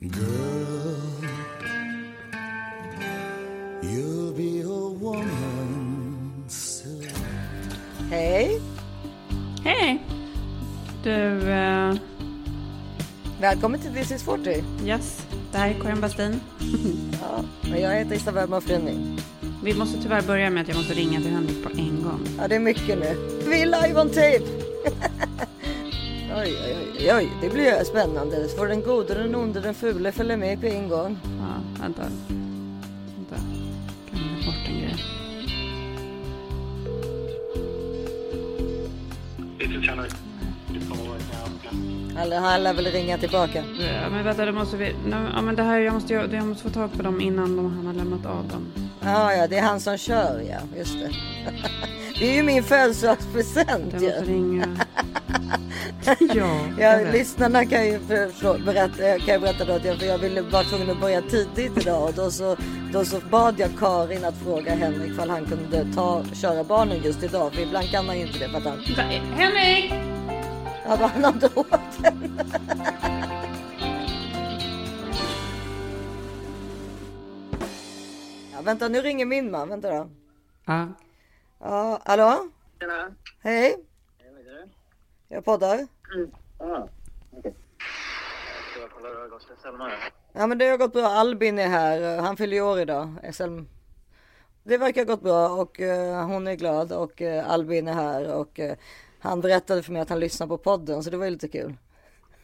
Girl, you'll be a woman soon. Hej! Hej! Du, eh, Välkommen till This is 40. yes, det här är Karin Bastin. Ja, men jag heter Isabella Mafrini. Vi måste tyvärr börja med att jag måste ringa till Henrik på en gång. Ja, det är mycket nu. Vi är live on tape! oj, oj, oj, oj, det blir spännande. Får den gode, den onde, den fule följa med på en gång. Ja, vänta. Vänta. Glömde bort en grej. Now. Han, lär väl ringa tillbaka. Ja, men vänta, då måste vi... Ja, men det här, jag måste, jag, jag måste få tag på dem innan de, han har lämnat av dem. Ja, ja, det är han som kör, ja. Just det. det är ju min födelsedagspresent Jag ju. ringa. ja, jag Ja, lyssnarna kan ju för, för, berätta, kan jag berätta då att jag, för jag ville vara tvungen att börja tidigt idag och då så, då så bad jag Karin att fråga Henrik ifall han kunde ta, köra barnen just idag för ibland kan han ju inte det för att han, Henrik! ja, då han har inte den. Ja, vänta nu ringer min man, vänta då. Ja. Ja, hallå? Tjena. Hej? Vad är det? Jag poddar. Ah, till Selma här? Ja men det har gått bra. Albin är här. Han fyller år idag. SL... Det verkar ha gått bra och eh, hon är glad och eh, Albin är här och eh, han berättade för mig att han lyssnar på podden så det var ju lite kul.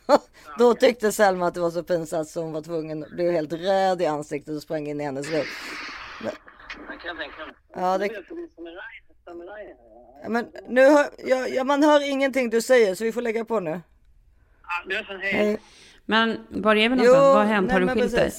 Då tyckte Selma att det var så pinsamt så hon var tvungen, blev helt röd i ansiktet och sprang in i hennes rum. Mig. Ja, det- Ja, Men nu hör, ja, ja, man hör ingenting du säger så vi får lägga på nu. Är från hej. Hej. Men var är vi någonstans? Vad har hänt? Har du skilt dig?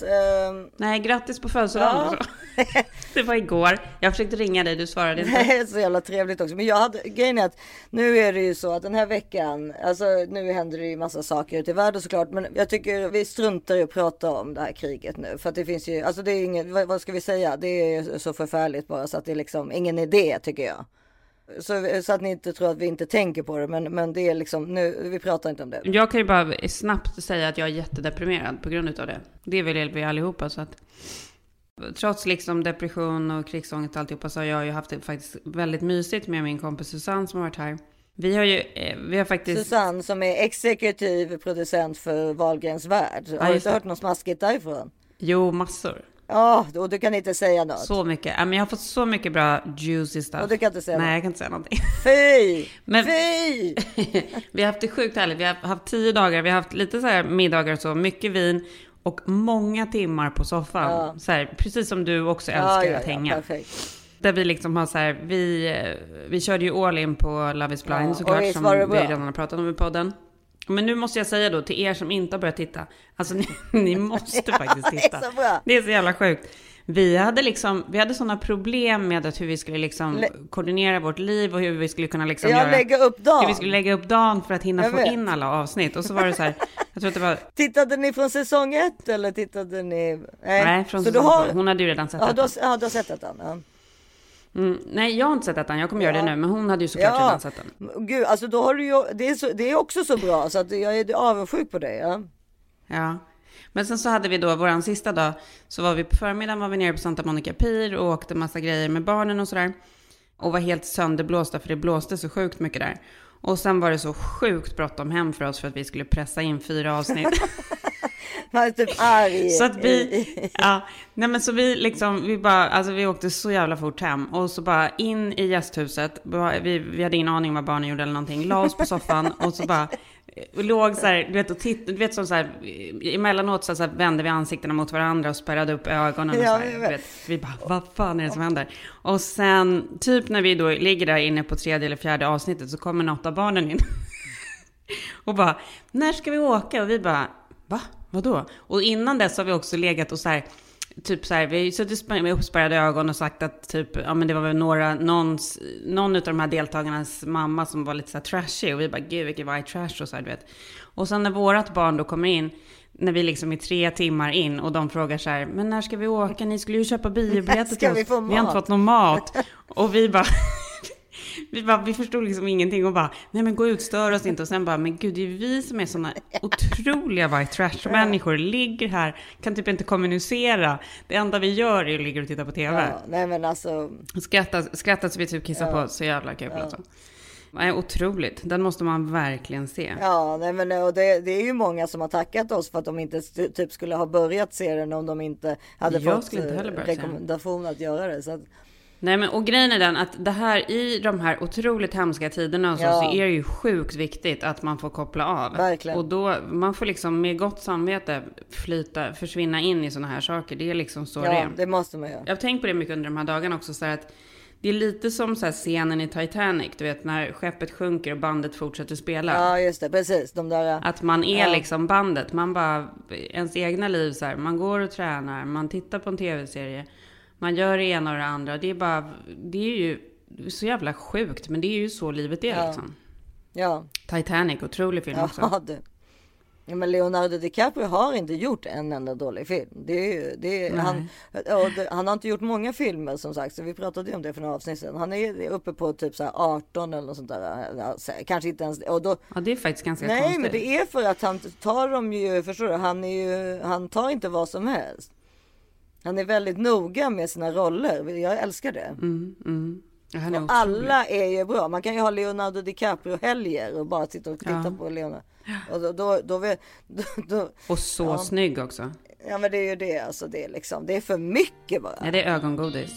Ehm, Nej, grattis på födelsedagen. Ja. det var igår. Jag försökte ringa dig, du svarade inte. Nej, så jävla trevligt också. Men jag hade, grejen är att nu är det ju så att den här veckan, alltså nu händer det ju massa saker ute i världen såklart. Men jag tycker vi struntar i att prata om det här kriget nu. För att det finns ju, alltså det är inget, vad, vad ska vi säga? Det är så förfärligt bara så att det är liksom ingen idé tycker jag. Så, så att ni inte tror att vi inte tänker på det. Men, men det är liksom, nu, vi pratar inte om det. Jag kan ju bara snabbt säga att jag är jättedeprimerad på grund av det. Det är väl vi allihopa. Så att, trots liksom depression och krigsångest och alltihopa så har jag ju haft det faktiskt väldigt mysigt med min kompis Susanne som har varit här. Vi har ju, eh, vi har faktiskt... Susanne som är exekutiv producent för Wahlgrens värld. Har du inte hört något smaskigt därifrån? Jo, massor. Ja, och du kan inte säga något. Så mycket. Ja, men jag har fått så mycket bra juicy stuff. Och du kan inte säga Nej, något. jag kan inte säga någonting. Fy! Men- Fy! vi har haft det sjukt härligt. Vi har haft tio dagar. Vi har haft lite så här middagar och så. Mycket vin. Och många timmar på soffan. Ja. Så här, precis som du också älskar att hänga. perfekt. Där vi liksom har så här, vi, vi körde ju all in på Love is blind Ja, såklart, som vi redan har pratat om i podden. Men nu måste jag säga då till er som inte har börjat titta, alltså ni, ni måste faktiskt Det är titta. så bra. Det är så jävla sjukt. Vi hade liksom, vi hade sådana problem med att hur vi skulle liksom Lä- koordinera vårt liv och hur vi skulle kunna liksom Jag göra, lägger upp hur dagen. vi skulle lägga upp dagen för att hinna Jag få vet. in alla avsnitt. Och så var det så här, jag tror att det var, Tittade ni från säsong ett eller tittade ni? nej, från så säsong har... Hon hade ju redan sett Ja, har, ja, du har sett den. Ja. Mm, nej, jag har inte sett ettan, jag kommer göra Ja. det nu, men hon hade ju såklart Ja. redan sett den. Gud, alltså då har du ju, det är, så, det är också så bra så att jag är avundsjuk på dig. Ja. Ja. Men sen så hade vi då våran sista dag, så var vi på förmiddagen var vi nere på Santa Monica Pier och åkte massa grejer med barnen och sådär. Och var helt sönderblåsta för det blåste så sjukt mycket där. Och sen var det så sjukt bråttom hem för oss för att vi skulle pressa in fyra avsnitt. Man är typ arg. så att vi, ja, nej men så vi liksom, vi bara, alltså vi åkte så jävla fort hem. Och så bara in i gästhuset, vi, vi hade ingen aning vad barnen gjorde eller någonting. La oss på soffan och så bara eh, låg så här, du vet, och titt, du vet som så här, eh, emellanåt så, så här, vände vi ansiktena mot varandra och spärrade upp ögonen. Och Ja, så här, vet. vet, vi bara, vad fan är det som händer? Och sen, typ när vi då ligger där inne på tredje eller fjärde avsnittet så kommer något av barnen in. och bara, när ska vi åka? Och vi bara, va? Vadå? Och innan dess har vi också legat och så här, typ så här, vi har ju suttit med uppspärrade ögon och sagt att typ, ja men det var väl några, någons, någon av de här deltagarnas mamma som var lite så här trashy och vi bara, gud vilket white trash och så här, du vet. Och sen när vårat barn då kommer in, när vi liksom är tre timmar in och de frågar så här, men när ska vi åka? Ni skulle ju köpa biobiljetter till oss. vi Vi har inte mat?" fått någon mat. Och vi bara, Vi, bara, vi förstod liksom ingenting och bara, nej men gå ut, stör oss inte. Och sen bara, men gud, det är vi som är såna otroliga white trash-människor. Ligger här, kan typ inte kommunicera. Det enda vi gör är att ligga och titta på TV. Ja, nej men alltså. Skrattat, skrattat så vi typ kissar på oss. Så jävla kul alltså. Nej, otroligt. Den måste man verkligen se. Ja, nej men och det, det är ju många som har tackat oss för att de inte typ skulle ha börjat se den om de inte hade Jag fått inte eh, rekommendation att göra det. Så att, Nej, men och grejen är den att det här i de här otroligt hemska tiderna och så, Ja. så är det ju sjukt viktigt att man får koppla av. Verkligen. Och då, man får liksom med gott samvete flyta, försvinna in i sådana här saker. Det är liksom så det ja, är. det måste man göra. Jag har tänkt på det mycket under de här dagarna också, så att det är lite som så scenen i Titanic, du vet när skeppet sjunker och bandet fortsätter spela. Ja, just det, precis. De där. Att man är Ja. liksom bandet. Man bara, ens egna liv så här, man går och tränar, man tittar på en tv-serie, man gör det ena och det andra. Det är bara, det är ju så jävla sjukt, men det är ju så livet är Ja. liksom. Ja, Titanic, otrolig film också. ja du. Ja, men Leonardo DiCaprio har inte gjort en enda dålig film. Det är ju, det är, Nej. han, och det, han har inte gjort många filmer som sagt. Så vi pratade ju om det för några avsnitt sedan. Han är uppe på typ så här 18 eller något sånt där. Kanske inte ens och då, Ja, det är faktiskt ganska Nej, konstigt. men det är för att han tar dem ju, förstår du? Han är ju, han tar inte vad som helst. Han är väldigt noga med sina roller. Jag älskar det. Mm, mm. Är Och alla är ju bra. Man kan ju ha Leonardo DiCaprio helger och bara sitta och titta Ja. på Leonardo. Och då, då, då, då, Och så Ja. snygg också. ja men det är ju det alltså. Det är liksom, det är för mycket bara. Ja, det är ögongodis.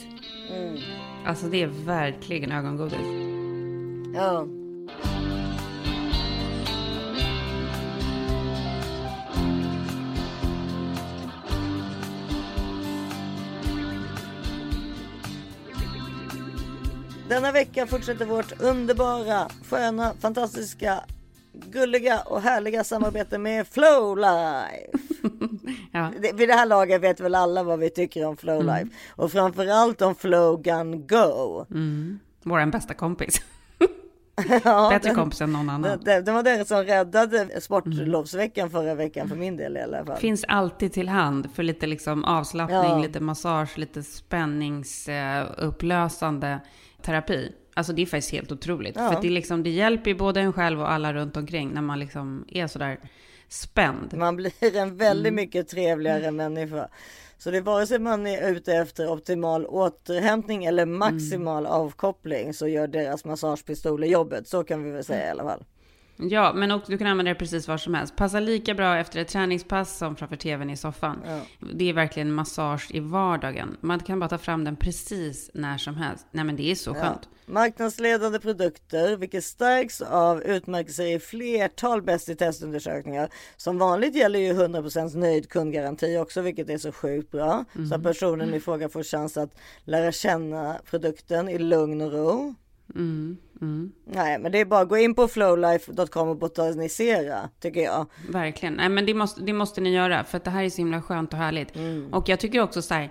Mm. Alltså det är verkligen ögongodis. Ja. Denna vecka fortsätter vårt underbara, sköna, fantastiska, gulliga och härliga samarbete med Flowlife. Ja, Det- Vid det här laget vet väl alla vad vi tycker om Flowlife och framförallt om Flowgun Go. mm. Vår bästa kompis. Ja, Bättre den- kompis än någon annan. det, det var det som räddade sportlovsveckan förra veckan för min del i alla fall. Finns alltid till hand för lite liksom avslappning, Ja. lite massage, lite spänningsupplösande terapi. Alltså det är faktiskt helt otroligt. Ja. För det, liksom, det hjälper ju både en själv och alla runt omkring när man liksom är sådär spänd. Man blir en väldigt Mm. mycket trevligare människa. Så det är vare sig man är ute efter optimal återhämtning eller maximal Mm. avkoppling så gör deras massagepistoler jobbet. Så kan vi väl säga i alla fall. Ja, men också, du kan använda det precis var som helst. Passar lika bra efter ett träningspass som framför tvn i soffan. Ja. Det är verkligen massage i vardagen. Man kan bara ta fram den precis när som helst. Nej, men det är så skönt. Marknadsledande produkter, vilket stärks av utmärkelser i flertal bäst i testundersökningar. Som vanligt gäller ju 100% nöjd kundgaranti också, vilket är så sjukt bra. Så Mm. att personen i fråga får chans att lära känna produkten i lugn och ro. Mm, mm. Nej, men det är bara att gå in på flowlife.com och botanisera, tycker jag. Verkligen. Nej, men det måste, det måste ni göra, för att det här är så himla skönt och härligt. Mm. Och jag tycker också så här,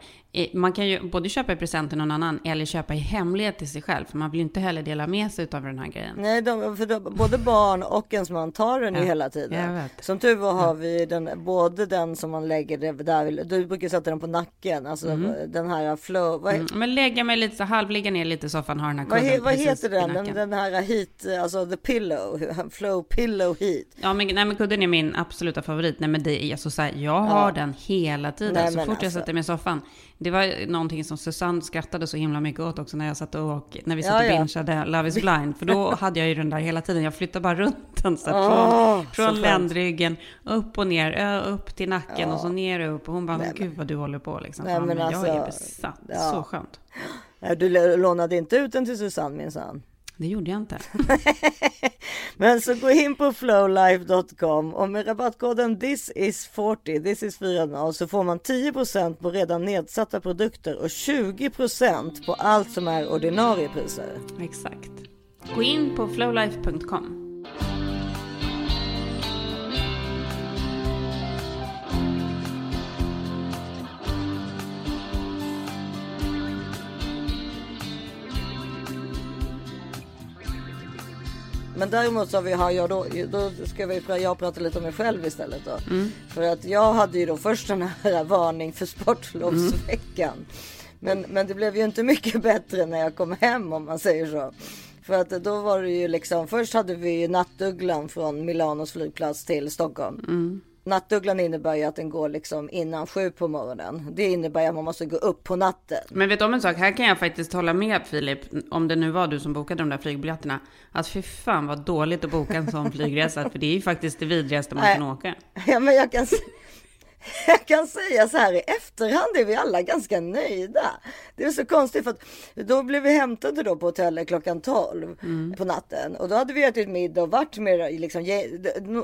man kan ju både köpa i present till någon annan eller köpa i hemlighet till sig själv, för man vill ju inte heller dela med sig av den här grejen. Nej, de, för de, både barn och ens man tar den ju Ja, hela jag tiden. Som tur var har vi den, både den som man lägger där, du brukar sätta den på nacken, alltså den här flow, vad, Mm. Men lägga mig lite så halvligga ner lite i soffan, ha den här vad, kudden vad precis heter den? den? Den här heat, alltså the pillow, flow pillow heat. Ja, men, nej, men kudden är min absoluta favorit. Nej, men det är alltså så här, jag har Ja. den hela tiden. Nej, så fort jag alltså. sätter mig i soffan. Det var någonting som Susanne skrattade så himla mycket åt också när jag satt och, när vi satt Ja, och ja. bingeade Love is blind. För då hade jag ju den där hela tiden. Jag flyttade bara runt den så här, Åh, från, så från skönt. ländryggen, upp och ner, upp till nacken och så ner och upp. Och hon bara, men gud vad du håller på liksom. Nej, men men jag är alltså, besatt. ja. Så skönt. Du lå- lånade inte ut den till Susanne minsann. Det gjorde jag inte. Men så gå in på flowlife.com och med rabattkoden this is 40, this is 40 så får man 10% på redan nedsatta produkter och 20% på allt som är ordinarie priser. Exakt. Gå in på flowlife.com. Men däremot så har vi, har jag då, då ska vi, jag prata lite om mig själv istället då. Mm. För att jag hade ju då först den här varning för sportlovsveckan. Men, men det blev ju inte mycket bättre när jag kom hem om man säger så. För att då var det ju liksom, först hade vi ju nattugglan från Milanos flygplats till Stockholm. Nattugglan innebär ju att den går liksom innan sju på morgonen. Det innebär att man måste gå upp på natten. Men vet du om en sak? Här kan jag faktiskt hålla med Filip, om det nu var du som bokade de där flygbiljetterna. Att fy fan vad dåligt att boka en sån flygresa, för det är ju faktiskt det vidrigaste man Nej. kan åka. Ja, men jag kan, jag kan säga så här i efterhand är vi alla ganska nöjda. Det är så konstigt för att då blev vi hämtade då på hotellet klockan 12 på natten och då hade vi ätit middag och varit med liksom,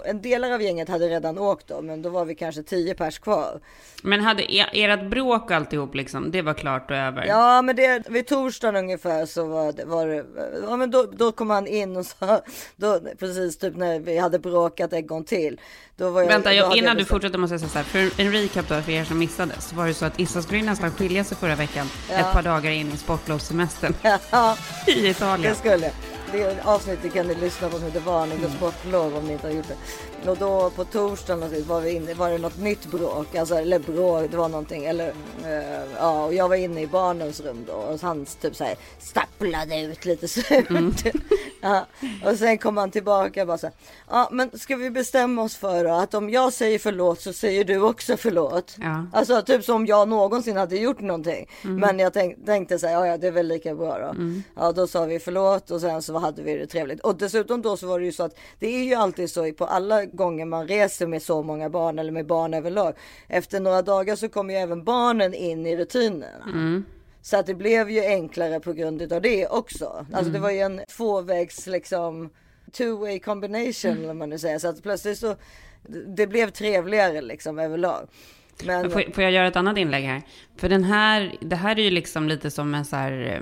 en delar av gänget hade redan åkt då, men då var vi kanske 10 pers kvar. Men hade er, ert bråk alltihop liksom, det var klart och över? Ja, men det, vid torsdagen ungefär så var det, var det ja, men då, då kom han in och sa, då, precis typ när vi hade bråkat en gång till. Jag, Vänta, jag, innan jag du fortsätter måste jag säga så här, för en recap då för er som missade, så var det så att Issa skulle nästan skilja sig förra veckan, ett par dagar in i sportlovssemestern Ja, i det Italien. skulle. Det avsnittet kan ni lyssna på som heter Varning Mm. och sportlov om ni inte har gjort det. Och då på torsdagen var, vi inne, var det något nytt bråk, alltså, eller bråk, det var någonting, eller eh, ja, och jag var inne i barnens rum då och han typ så här stapplade ut lite surt. Mm. ja, och sen kom han tillbaka och bara så här, ja men ska vi bestämma oss för då, att om jag säger förlåt så säger du också förlåt. Ja. Alltså typ som om jag någonsin hade gjort någonting. Mm. Men jag tänk, tänkte så här, ja, ja det är väl lika bra då. Ja då sa vi förlåt och sen så hade vi det trevligt. Och dessutom då så var det ju så att det är ju alltid så på alla gånger man reser med så många barn eller med barn överlag. Efter några dagar så kommer ju även barnen in i rutinerna. Mm. Så att det blev ju enklare på grund av det också. Alltså det var ju en tvåvägs liksom two way combination om man nu säger. Så att plötsligt så det blev trevligare liksom överlag. Men, Får, får jag göra ett annat inlägg här? För den här, det här är ju liksom lite som en så här eh,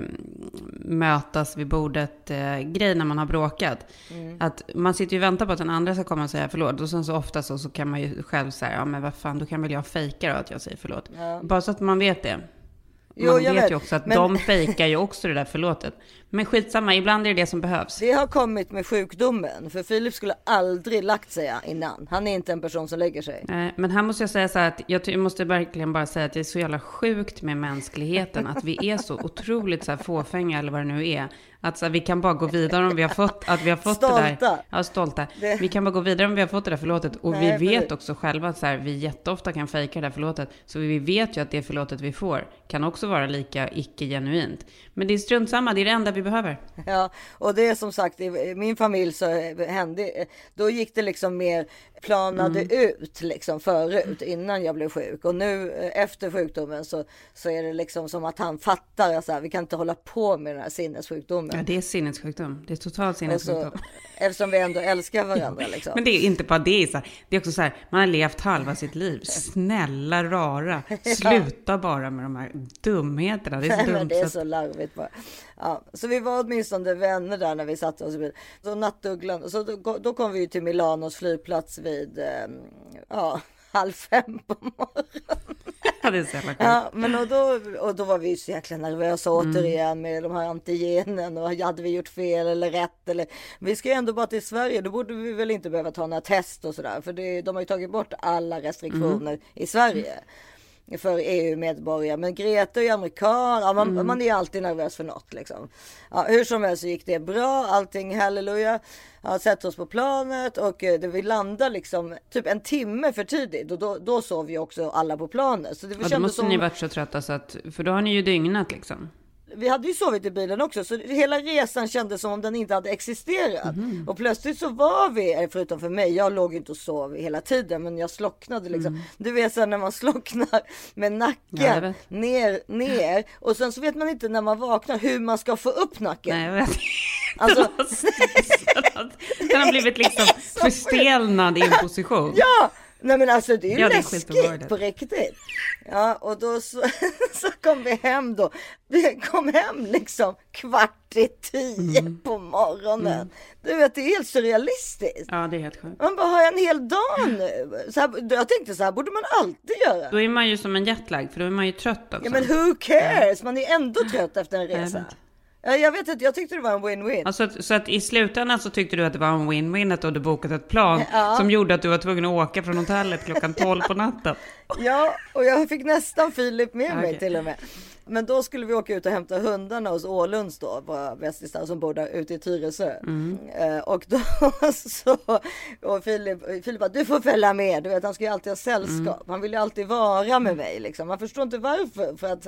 mötas vid bordet eh, när man har bråkat. Mm. Att man sitter ju och väntar på att den andra ska komma och säga förlåt. Och sen så ofta så, så kan man ju själv säga, ja men vad fan, då kan väl jag fejka då att jag säger förlåt. Bara så att man vet det. Jo, Man jag vet vet, ju också att men- de fejkar ju också det där förlåtet. Men skitsamma, ibland är det det som behövs. Det har kommit med sjukdomen. För Filip skulle aldrig lagt sig innan. Han är inte en person som lägger sig. Nej, Men här måste jag säga så här att jag, måste verkligen bara säga att det är så jävla sjukt med mänskligheten. Att vi är så otroligt så här fåfänga eller vad det nu är. Att så här, vi kan bara gå vidare om vi har fått, att vi har fått det där. Stolta. Ja, stolta. Det- Vi kan bara gå vidare om vi har fått det där förlåtet. Och Nej, vi vet precis. också själva att så här, vi jätteofta kan fejka det där förlåtet. Så vi vet ju att det förlåtet vi får kan också vara lika icke-genuint. Men det är strunt samma, det är det enda vi behöver. Ja, och det är som sagt i min familj så hände, då gick det liksom mer planade ut liksom förut innan jag blev sjuk och nu eh, efter sjukdomen så, så är det liksom som att han fattar att så här, vi kan inte hålla på med den här sinnessjukdomen. Ja, det är sinnessjukdom. Det är totalt och så, sinnessjukdom. eftersom vi ändå älskar varandra liksom. Men det är inte bara det, så här, det är också så här, man har levt halva sitt liv. Snälla rara, sluta bara med de här dumheterna. Det är så Nej, dumt. det är så larvigt bara. Ja, så vi var åtminstone vänner där när vi satte oss i bilen. Så nattugglan, så då, då kom vi ju till Milanos flygplats vid eh, ja, halv fem på morgonen. ja, det är så jävla. Ja, men och då, och då var vi så jäkla nervösa Mm. återigen med de här antigenen och hade vi gjort fel eller rätt eller vi ska ju ändå bara till Sverige då borde vi väl inte behöva ta några test och sådär för det, de har ju tagit bort alla restriktioner Mm. i Sverige för EU-medborgare. Men Greta är ju amerikan, ja, man, Mm. man är alltid nervös för något liksom. Ja, hur som helst så gick det bra, allting halleluja. Ja, sätter oss på planet och eh, det, vi landar liksom typ en timme för tidigt och då, då sov ju också alla på planet. Så det Ja, då måste som ni varit så trötta så att, för då har ni ju dygnat liksom. Vi hade ju sovit i bilen också så hela resan kändes som om den inte hade existerat. Mhm. Och plötsligt så var vi, eh, förutom för mig, jag låg inte och sov hela tiden men jag slocknade liksom. Du vet sen när man slocknar med Mm. Ja, nacken ner, ner och sen så vet man inte när man vaknar hur man ska få upp nacken. Nej, jag vet Alltså- Den stressad. Den har blivit liksom förstelnad i en position. Ja! Nej men alltså det är ju Ja, läskigt på riktigt. Ja och då så, så kom vi hem då. Vi kom hem liksom kvart i tio Mm. på morgonen. Du vet det är helt surrealistiskt. Ja, det är helt sjukt. Man bara har jag en hel dag nu? Så här, jag tänkte så här borde man alltid göra. Då är man ju som en jetlag, för då är man ju trött också. Ja men who cares? Man är ändå trött efter en resa. Jag vet inte, jag tyckte det var en win-win. Alltså, så att i slutändan så tyckte du att det var en win-win att du hade bokat ett plan Ja. som gjorde att du var tvungen att åka från hotellet klockan 12 på natten. Ja, och jag fick nästan Filip med mig Okej. till och med. Men då skulle vi åka ut och hämta hundarna hos Ålunds då, våra bästisar som bor där ute i Tyresö. Eh, och då så, och Filip, Filip bara, du får följa med, du vet han ska ju alltid ha sällskap. Han vill ju alltid vara med mig liksom. Man förstår inte varför, för att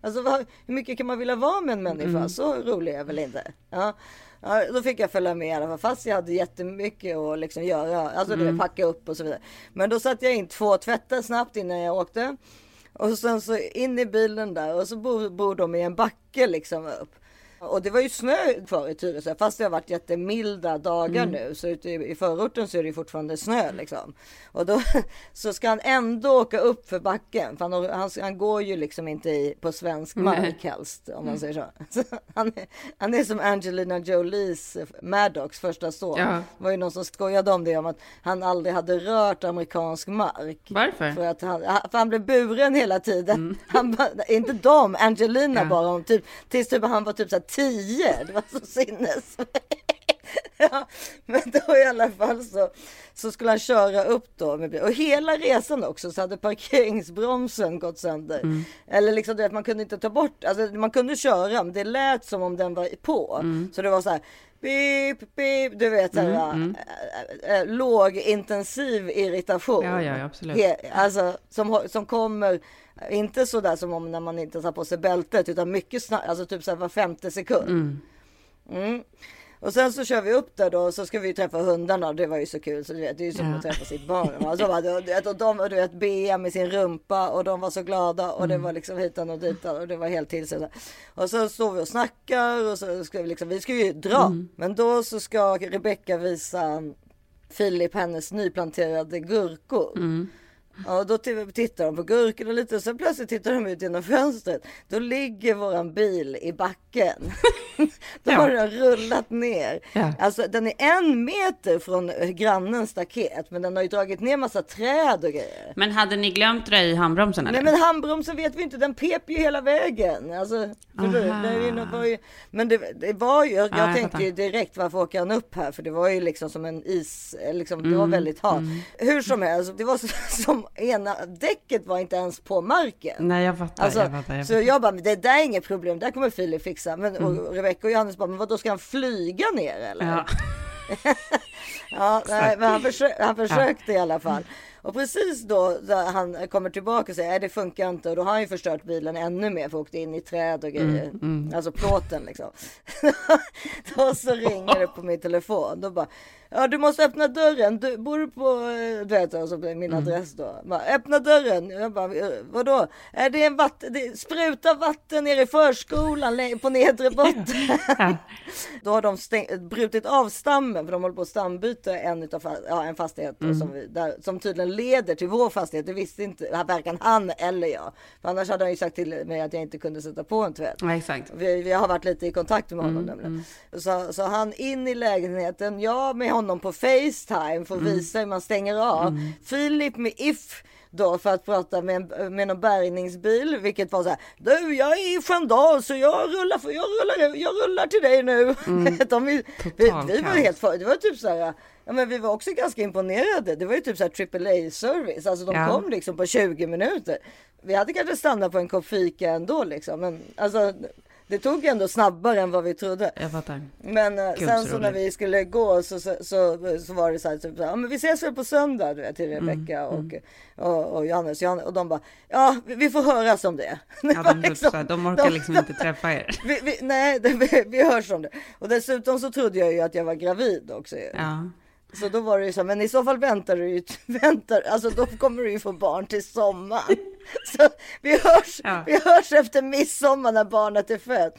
Alltså vad, hur mycket kan man vilja vara med en människa? Så rolig är jag väl inte. Ja. Ja, då fick jag följa med i alla fall, fast jag hade jättemycket att liksom göra, alltså det packa upp och så vidare. Men då satte jag in två tvättar snabbt innan jag åkte. Och sen så in i bilen där och så bor, bor de i en backe liksom upp. Och det var ju snö kvar i Tyresö fast det har varit jättemilda dagar nu så ute i, i förorten så är det fortfarande snö liksom. Och då så ska han ändå åka upp för backen för han, han, han går ju liksom inte i, på svensk mark helst om man säger så. så han, är, han är som Angelina Jolies Maddox första son. Ja. Det var ju någon som skojade om det om att han aldrig hade rört amerikansk mark. Varför? För att han, för han blev buren hela tiden. Han, bara- inte de, Angelina Ja. bara. Om typ, tills typ han var typ så här tio. Det var så sinnesvärt! ja, men då i alla fall så, så skulle han köra upp då. Med, och hela resan också så hade parkeringsbromsen gått sönder. Eller liksom du vet, man kunde inte ta bort, alltså man kunde köra men det lät som om den var på. Så det var så här Beep, beep, du vet såhär äh, äh, lågintensiv irritation. Ja, ja, absolut. He- alltså som, som kommer, inte så där som om när man inte tar på sig bältet utan mycket snabbt, alltså typ så här var femte sekund. Mm. Och sen så kör vi upp där då och så ska vi träffa hundarna och det var ju så kul så du vet det är ju som Ja. att träffa sitt barn. Och, så var det, och, du vet, och de och du vet Bea med sin rumpa och de var så glada och det Mm. var liksom hitan och ditan och det var helt tillsida. Och så står vi och snackar och så ska vi liksom, vi ska ju dra. Mm. Men då så ska Rebecka visa Filip hennes nyplanterade gurkor. Mm. Ja, då tittar de på gurkorna lite och sen plötsligt tittar de ut genom fönstret. Då ligger våran bil i backen. då Ja. har den rullat ner. Ja. Alltså den är en meter från eh, grannens staket men den har ju dragit ner massa träd och grejer. Men hade ni glömt dra i handbromsen eller? Nej men handbromsen vet vi inte, den pep ju hela vägen. Alltså, det ju, men det, det var ju, jag, Ja, jag tänkte ju direkt varför åker han upp här? För det var ju liksom som en is, liksom, det var Mm, väldigt halt. Hur som helst, det var så, som ena däcket var inte ens på marken. Nej, jag fattar. Alltså, jag fattar, jag så fattar. jag bara, det där är inget problem, det där kommer Filip fixa. Men Mm. och Rebecca och Johannes bara, men då ska han flyga ner eller? Ja. Ja, nej, men han, försö han försökte i alla fall. Och precis då han kommer tillbaka och säger att det funkar inte och då har han ju förstört bilen ännu mer för åkte in i träd och grejer. Alltså plåten liksom. då så ringer det på min telefon. Då bara, ja du måste öppna dörren. Du bor du på, eh, du vet alltså min adress då. Bara, öppna dörren. Jag bara, "Eh, vadå? Är det en vatten, det sprutar vatten ner i förskolan på nedre botten. Ja. Då har de stäng- brutit av stammen för de håller på att stambyta en, utav, ja, en fastighet då, som, vi, där, som tydligen leder till vår fastighet. Det visste inte varken han eller jag. För annars hade han ju sagt till mig att jag inte kunde sätta på en tvätt. ja, exakt. Vi, vi har varit lite i kontakt med honom nämligen. Så, så han in i lägenheten, jag med honom på Facetime för att visa hur man stänger av. Filip med If då för att prata med, en, med någon bärgningsbil, vilket var så här. Du, jag är i Sköndal så jag rullar, för, jag rullar, jag rullar till dig nu. De, vi, vi, var helt för, det var typ så här. Ja, men vi var också ganska imponerade. Det var ju typ så här AAA service. Alltså de Ja. kom liksom på 20 minuter. Vi hade kanske stannat på en kopp fika ändå liksom. Men alltså det tog ändå snabbare än vad vi trodde. Jag fattar. Men eh, Gud, sen så så när vi skulle gå så, så, så, så var det så här, typ, ja, men vi ses väl på söndag du vet, till Mm, Rebecka och, och, och Johannes. Johannes. Och de bara, ja vi- får höras om det. Det Ja, de, så här, de orkar liksom inte träffa er. vi, vi, nej, det, vi, vi hörs om det. Och dessutom så trodde jag ju att jag var gravid också. ju. Ja. Så då var det ju så, men i så fall väntar du ju, väntar, alltså då kommer du ju få barn till sommaren. Så vi hörs, Ja. vi hörs efter midsommar när barnet är fött.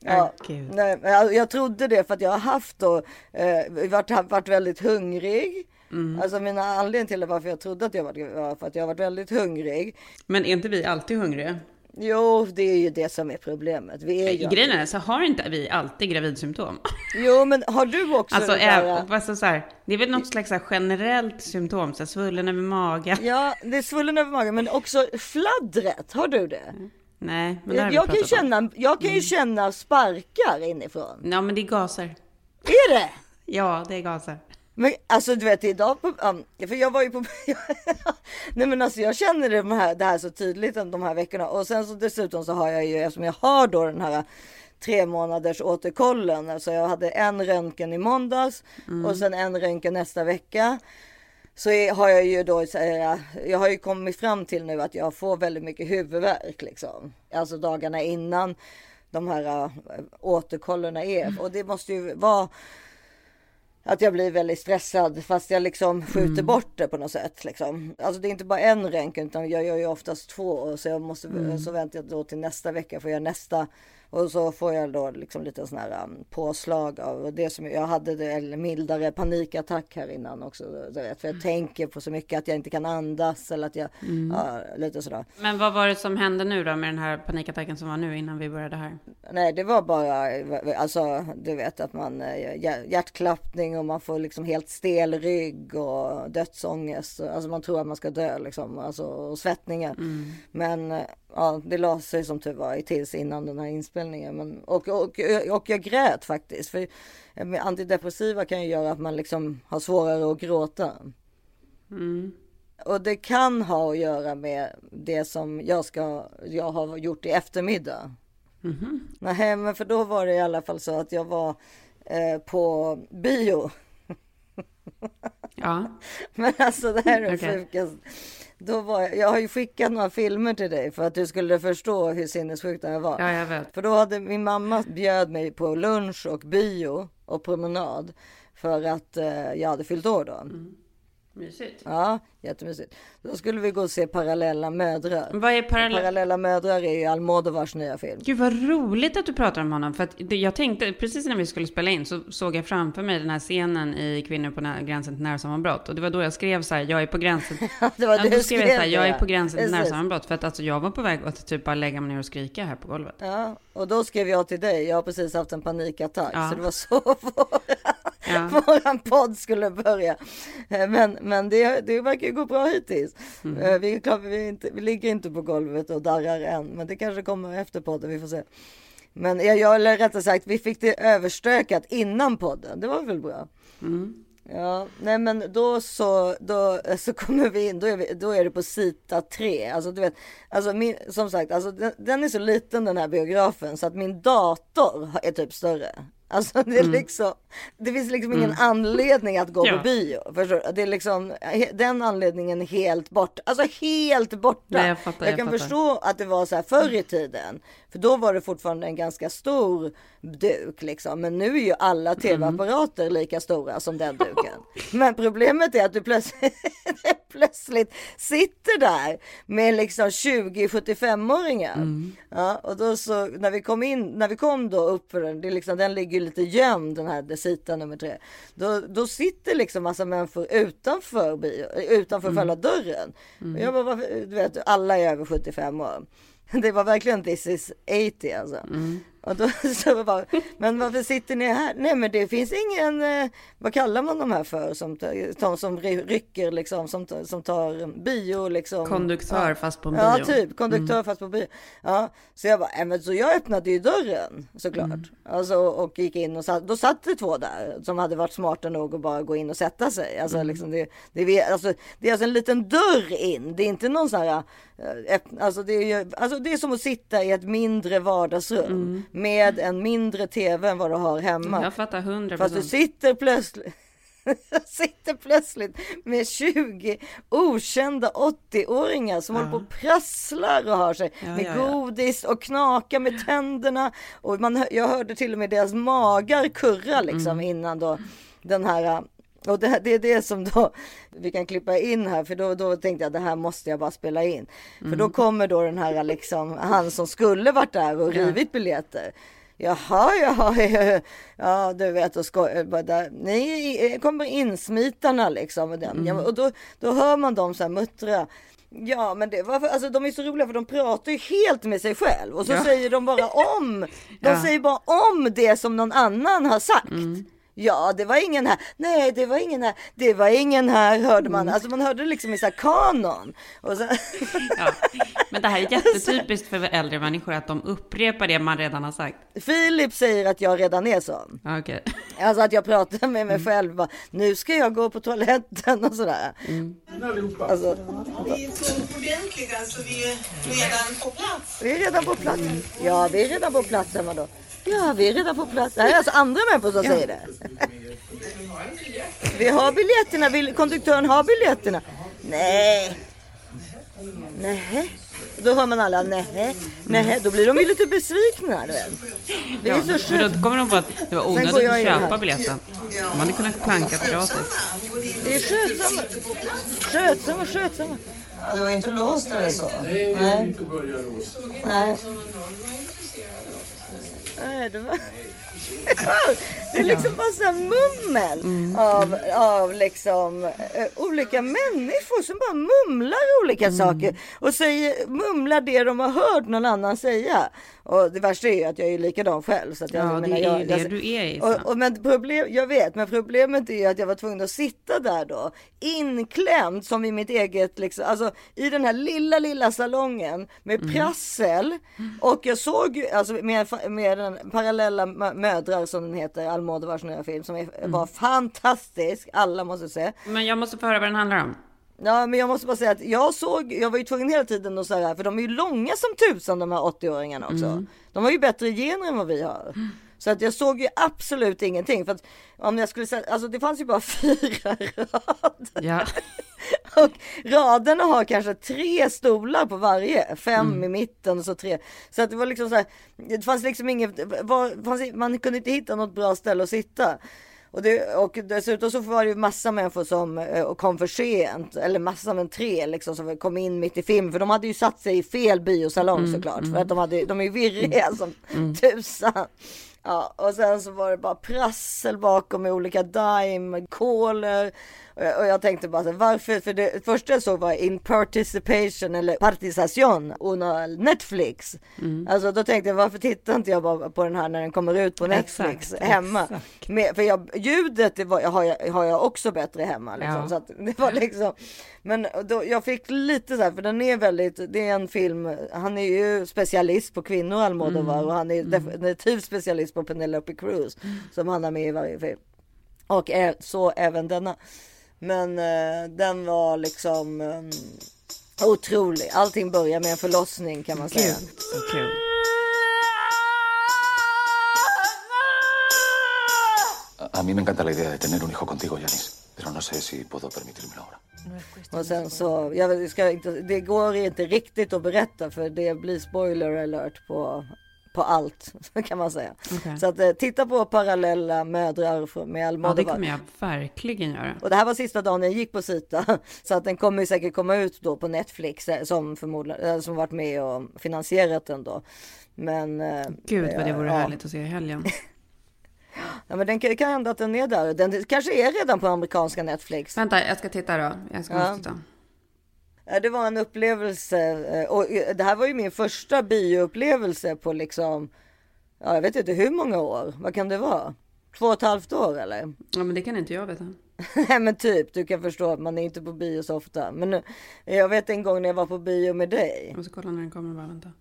Ja, nej, jag, jag trodde det för att jag har haft då, eh, varit, varit väldigt hungrig. Mm. Alltså mina anledningar till varför jag trodde att jag var var för att jag varit väldigt hungrig. Men är inte vi alltid hungriga? Jo, det är ju det som är problemet. Vi är ju Grejen är, så har inte vi alltid gravidsymptom? Jo, men har du också Alltså, det där, är, alltså så här, det är väl något slags generellt symptom, så här, svullen över magen. Ja, det är svullen över magen, men också fladdret. Har du det? Nej, men det har vi Jag kan, om. Mm. känna, jag kan ju känna sparkar inifrån. Ja, men det är gaser. Är det? Ja, det är gaser. Men alltså du vet idag på, för jag var ju på, nej men alltså jag känner det här, det här så tydligt de här veckorna och sen så dessutom så har jag ju eftersom jag har då den här tre månaders återkollen. Alltså jag hade en röntgen i måndags och sen en röntgen nästa vecka. Så har jag ju då, så jag har ju kommit fram till nu att jag får väldigt mycket huvudvärk liksom. Alltså dagarna innan de här äh, återkollerna är. Och det måste ju vara att jag blir väldigt stressad fast jag liksom skjuter bort det på något sätt. Liksom. Alltså det är inte bara en röntgen utan jag gör ju oftast två så jag måste så väntar jag då till nästa vecka för att göra nästa och så får jag då liksom lite sån här um, påslag av det som jag hade det eller mildare panikattack här innan också. Du vet, för jag tänker på så mycket att jag inte kan andas eller att jag ja, lite sådär. Men vad var det som hände nu då med den här panikattacken som var nu innan vi började här? Nej, det var bara alltså, du vet att man eh, hjär- hjärtklappning och man får liksom helt stel rygg och dödsångest. Alltså man tror att man ska dö liksom, alltså och svettningar. Men eh, ja, det la sig som tur var tills innan den här inspelningen. Men, och, och, och jag grät faktiskt. För antidepressiva kan ju göra att man liksom har svårare att gråta. Och det kan ha att göra med det som jag ska, jag har gjort i eftermiddag. Nej, men för då var det i alla fall så att jag var eh, på bio. Ja, Men alltså det här är Okej. sjukast. Då var jag, jag har ju skickat några filmer till dig för att du skulle förstå hur sinnessjukt det här var. ja jag vet. För då hade min mamma bjöd mig på lunch och bio och promenad för att eh, jag hade fyllt år då. Mysigt. Ja, jättemysigt. Då skulle vi gå och se Parallella mödrar. Vad är parallell? Parallella mödrar är ju Almodovars nya film. Gud vad roligt att du pratar om honom. För att jag tänkte, precis när vi skulle spela in så såg jag framför mig den här scenen i Kvinnor på gränsen till närsammanbrott. Och det var då jag skrev så här, jag är på gränsen. Det var Ja, du skrev jag så här, jag är på gränsen till närsammanbrott. För att alltså jag var på väg att typ bara lägga mig ner och skrika här på golvet. Ja, och då skrev jag till dig. Jag har precis haft en panikattack. Ja. Så det var så Ja. våran podd skulle börja. Eh, Men, men det, det verkar ju gå bra hittills. Mm. Eh, Vi, klart, vi, inte, vi ligger inte på golvet och darrar än. Men det kanske kommer efter podden. Vi får se. Men jag, jag, eller rättare sagt, vi fick det överstökat innan podden. Det var väl bra. Mm. Ja, nej men då så, då så kommer vi in, då är, vi, då är det på Sita 3. Alltså du vet, alltså min, som sagt, alltså den, den är så liten den här biografen så att min dator är typ större. Alltså det är liksom, det finns liksom ingen anledning att gå Ja. på bio. Förstår? Det är liksom, den anledningen är helt borta. Alltså helt borta. Nej, jag fattar, jag kan fattar. förstå att det var så här förr i tiden. För då var det fortfarande en ganska stor duk liksom. Men nu är ju alla tv-apparater lika stora som den duken. Men problemet är att du plötsligt, plötsligt sitter där med liksom 20-75-åringar. Ja, och då så när vi kom in, när vi kom då upp för den, det är liksom, den ligger ju lite gömd den här Desita nummer tre. Då, då sitter liksom massa människor utanför, bio, utanför själva dörren. Och jag bara, varför- du vet, alla är över 75 år. Det var verkligen this is 80 alltså. Och då så var bara, men varför sitter ni här? Nej men det finns ingen, eh, vad kallar man de här för som, tar- som ry- rycker liksom, som, som tar bio liksom. Konduktör Ja. fast på en Ja, bio. typ konduktör fast på bio. Ja, så jag bara, äh, men så jag öppnade ju dörren såklart. Mm. Alltså, och gick in och satt, då satt det två där som hade varit smarta nog att bara gå in och sätta sig. Alltså, Mm. liksom det, det, är, alltså, det är alltså en liten dörr in. Det är inte någon sån här, eh, öpp- alltså det är, alltså det är som att sitta i ett mindre vardagsrum med en mindre tv än vad du har hemma. Mm. Jag fattar hundra Fast du sitter plötsligt sitter plötsligt med 20 okända 80-åringar som Ja. håller på och prasslar och har sig Ja, med ja, godis och knakar med tänderna. Och man, jag hörde till och med deras magar kurra liksom Mm. innan då den här och det, det är det som då vi kan klippa in här för då, då tänkte jag det här måste jag bara spela in. För Mm. då kommer då den här liksom han som skulle varit där och rivit biljetter. Jaha, jaha, ja, ja du vet och skoj, bara där, ni kommer insmitarna liksom. Och, den. Ja, och då, då hör man dem så här muttra. Ja, men det var för, alltså de är så roliga för de pratar ju helt med sig själv och så Ja. säger de bara om. De Ja. säger bara om det som någon annan har sagt. Ja, det var ingen här. Nej, det var ingen här. Det var ingen här, hörde man. Mm. Alltså man hörde liksom i så här kanon. Och så, Ja. Men det här är jättetypiskt för äldre människor att de upprepar det man redan har sagt. Filip säger att jag redan är sån. Okej. Alltså att jag pratar med Mm. mig själv. Bara, nu ska jag gå på toaletten och sådär. Mm. Alltså, Vi är så ordentliga så vi är redan på plats. vi är redan på plats. Ja, vi är redan på plats då. Ja, vi är redan på plats. Det här är alltså andra människor som säger det. Vi har biljetterna. Vill- Konduktören har biljetterna. Nej. Nej. Då hör man alla nej, nej. Då blir de ju lite besvikna. Du vet. Det är Ja, så skönt. då kommer de på att det var onödigt att köpa biljetten. De hade kunnat planka gratis. Det är skötsamma. Skötsamma, skötsamma. Ja, det var inte låst eller så. Nej. Nej. Nej, det var... Det är liksom bara så här mummel av, av liksom eh, olika människor som bara mumlar olika saker och säger, mumlar det de har hört någon annan säga. Och det värsta är ju att jag är likadan själv. Så att jag, Ja, jag det menar, är jag, det jag, du är i. och, och men problem, jag vet, men problemet är ju att jag var tvungen att sitta där då inklämd som i mitt eget, liksom, alltså i den här lilla, lilla salongen med Mm. prassel. Och jag såg ju, alltså med, med den parallella mö- mödrar som den heter, Almodovars nya film som är, Mm. var fantastisk. Alla måste se. Men jag måste få höra vad den handlar om. Ja, men jag måste bara säga att jag såg, jag var ju tvungen hela tiden att säga, för de är ju långa som tusan de här 80-åringarna också. Mm. De har ju bättre gener än vad vi har. Så att jag såg ju absolut ingenting. För att om jag skulle säga, alltså det fanns ju bara fyra rader. Ja. Och raderna har kanske tre stolar på varje, fem i mitten och så tre. Så att det var liksom så här, det fanns liksom inget, var, fanns, man kunde inte hitta något bra ställe att sitta. Och, det, och dessutom så var det ju massa människor som eh, kom för sent, eller massa men tre liksom som kom in mitt i film. För de hade ju satt sig i fel biosalong såklart. För att de, hade, de är ju virriga som tusan. Ja, och sen så var det bara prassel bakom med olika dime, koler. Och jag, och jag tänkte bara så varför? För det första jag såg var in participation eller participation una Netflix. Alltså då tänkte jag varför tittar inte jag bara på den här när den kommer ut på Netflix Exakt, hemma? exakt. Med, för jag, ljudet det var, har, jag, har jag också bättre hemma. Liksom, Ja. så att det var liksom, men då, jag fick lite så här, för den är väldigt, det är en film, han är ju specialist på kvinnor Almodovar och han är definitivt specialist på Penelope Cruz som han har med i varje film. Och så även denna. Men eh, den var liksom um, otrolig. Allting börjar med en förlossning kan man säga. Så kul. A mí me encanta la idea de tener un hijo contigo, Yanis, pero no sé si puedo permitírmelo ahora. Och sen så, jag ska inte, det går inte riktigt att berätta för det blir spoiler alert på, på allt kan man säga. Okej. Så att eh, titta på parallella mödrar med Ja, det Almodovar. kommer jag verkligen göra. och det här var sista dagen jag gick på Sita. Så att den kommer säkert komma ut då på Netflix eh, som förmodligen, eh, som varit med och finansierat den då. Men... Gud vad det vore ja, härligt att se i helgen. Ja men den kan, kan hända att den är där. Den kanske är redan på amerikanska Netflix. Vänta, jag ska titta då. Jag ska Ja. titta. Ja, Det var en upplevelse eh, och eh, det här var ju min första bioupplevelse på liksom, ja jag vet inte hur många år, vad kan det vara? Två och ett halvt år eller? Ja, men det kan inte jag veta. Nej men typ, du kan förstå att man är inte på bio så ofta. Men nu, jag vet en gång när jag var på bio med dig, Jag måste kolla när den kommer bara, vänta.